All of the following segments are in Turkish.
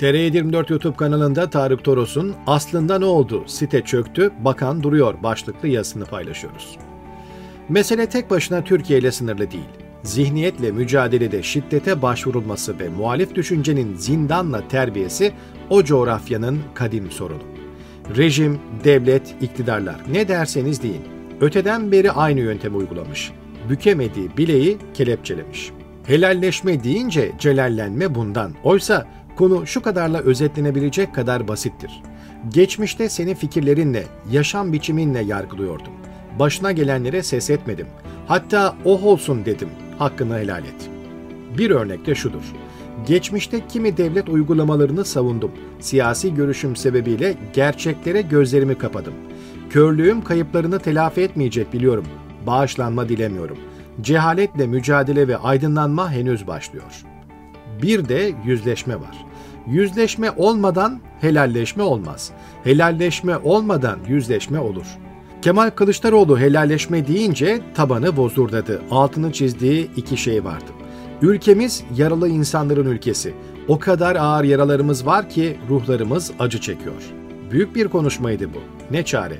TR24 YouTube kanalında Tarık Toros'un Aslında Ne Oldu? Site çöktü, bakan duruyor başlıklı yazısını paylaşıyoruz. Mesele tek başına Türkiye ile sınırlı değil. Zihniyetle mücadelede şiddete başvurulması ve muhalif düşüncenin zindanla terbiyesi o coğrafyanın kadim sorunu. Rejim, devlet, iktidarlar ne derseniz deyin. Öteden beri aynı yöntemi uygulamış. Bükemediği bileği kelepçelemiş. Helalleşme deyince celallenme bundan. Oysa Konu şu kadarla özetlenebilecek kadar basittir. Geçmişte seni fikirlerinle, yaşam biçiminle yargılıyordum. Başına gelenlere ses etmedim. Hatta oh olsun dedim, hakkını helal et. Bir örnek de şudur. Geçmişte kimi devlet uygulamalarını savundum. Siyasi görüşüm sebebiyle gerçeklere gözlerimi kapadım. Körlüğüm kayıplarını telafi etmeyecek biliyorum. Bağışlanma dilemiyorum. Cehaletle mücadele ve aydınlanma henüz başlıyor. Bir de yüzleşme var. Yüzleşme olmadan helalleşme olmaz. Helalleşme olmadan yüzleşme olur. Kemal Kılıçdaroğlu helalleşme deyince tabanı bozurdadı. Altını çizdiği iki şey vardı. Ülkemiz yaralı insanların ülkesi. O kadar ağır yaralarımız var ki ruhlarımız acı çekiyor. Büyük bir konuşmaydı bu. Ne çare?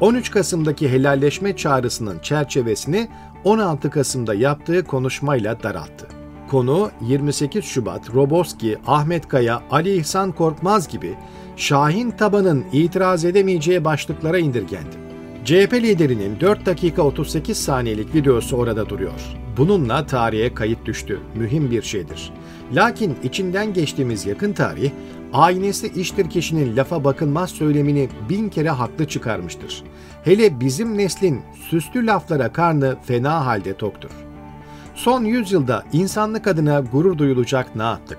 13 Kasım'daki helalleşme çağrısının çerçevesini 16 Kasım'da yaptığı konuşmayla daralttı. Konu 28 Şubat, Roboski, Ahmet Kaya, Ali İhsan Korkmaz gibi Şahin tabanın itiraz edemeyeceği başlıklara indirgendi. CHP liderinin 4 dakika 38 saniyelik videosu orada duruyor. Bununla tarihe kayıt düştü. Mühim bir şeydir. Lakin içinden geçtiğimiz yakın tarih, aynesi iştir kişinin lafa bakılmaz söylemini bin kere haklı çıkarmıştır. Hele bizim neslin süslü laflara karnı fena halde toktur. Son yüzyılda insanlık adına gurur duyulacak ne yaptık?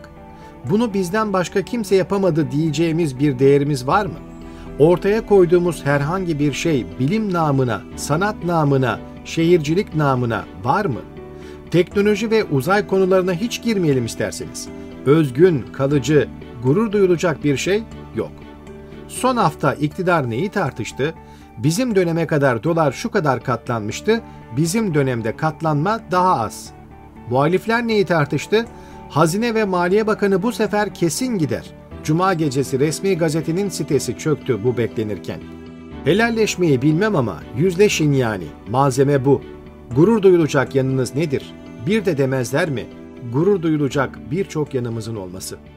Bunu bizden başka kimse yapamadı diyeceğimiz bir değerimiz var mı? Ortaya koyduğumuz herhangi bir şey bilim namına, sanat namına, şehircilik namına var mı? Teknoloji ve uzay konularına hiç girmeyelim isterseniz. Özgün, kalıcı, gurur duyulacak bir şey yok. Son hafta iktidar neyi tartıştı? Bizim döneme kadar dolar şu kadar katlanmıştı, bizim dönemde katlanma daha az. Muhalifler neyi tartıştı? Hazine ve Maliye Bakanı bu sefer kesin gider. Cuma gecesi resmi gazetenin sitesi çöktü bu beklenirken. Helalleşmeyi bilmem ama yüzleşin yani. Malzeme bu. Gurur duyulacak yanınız nedir? Bir de demezler mi? Gurur duyulacak birçok yanımızın olması.''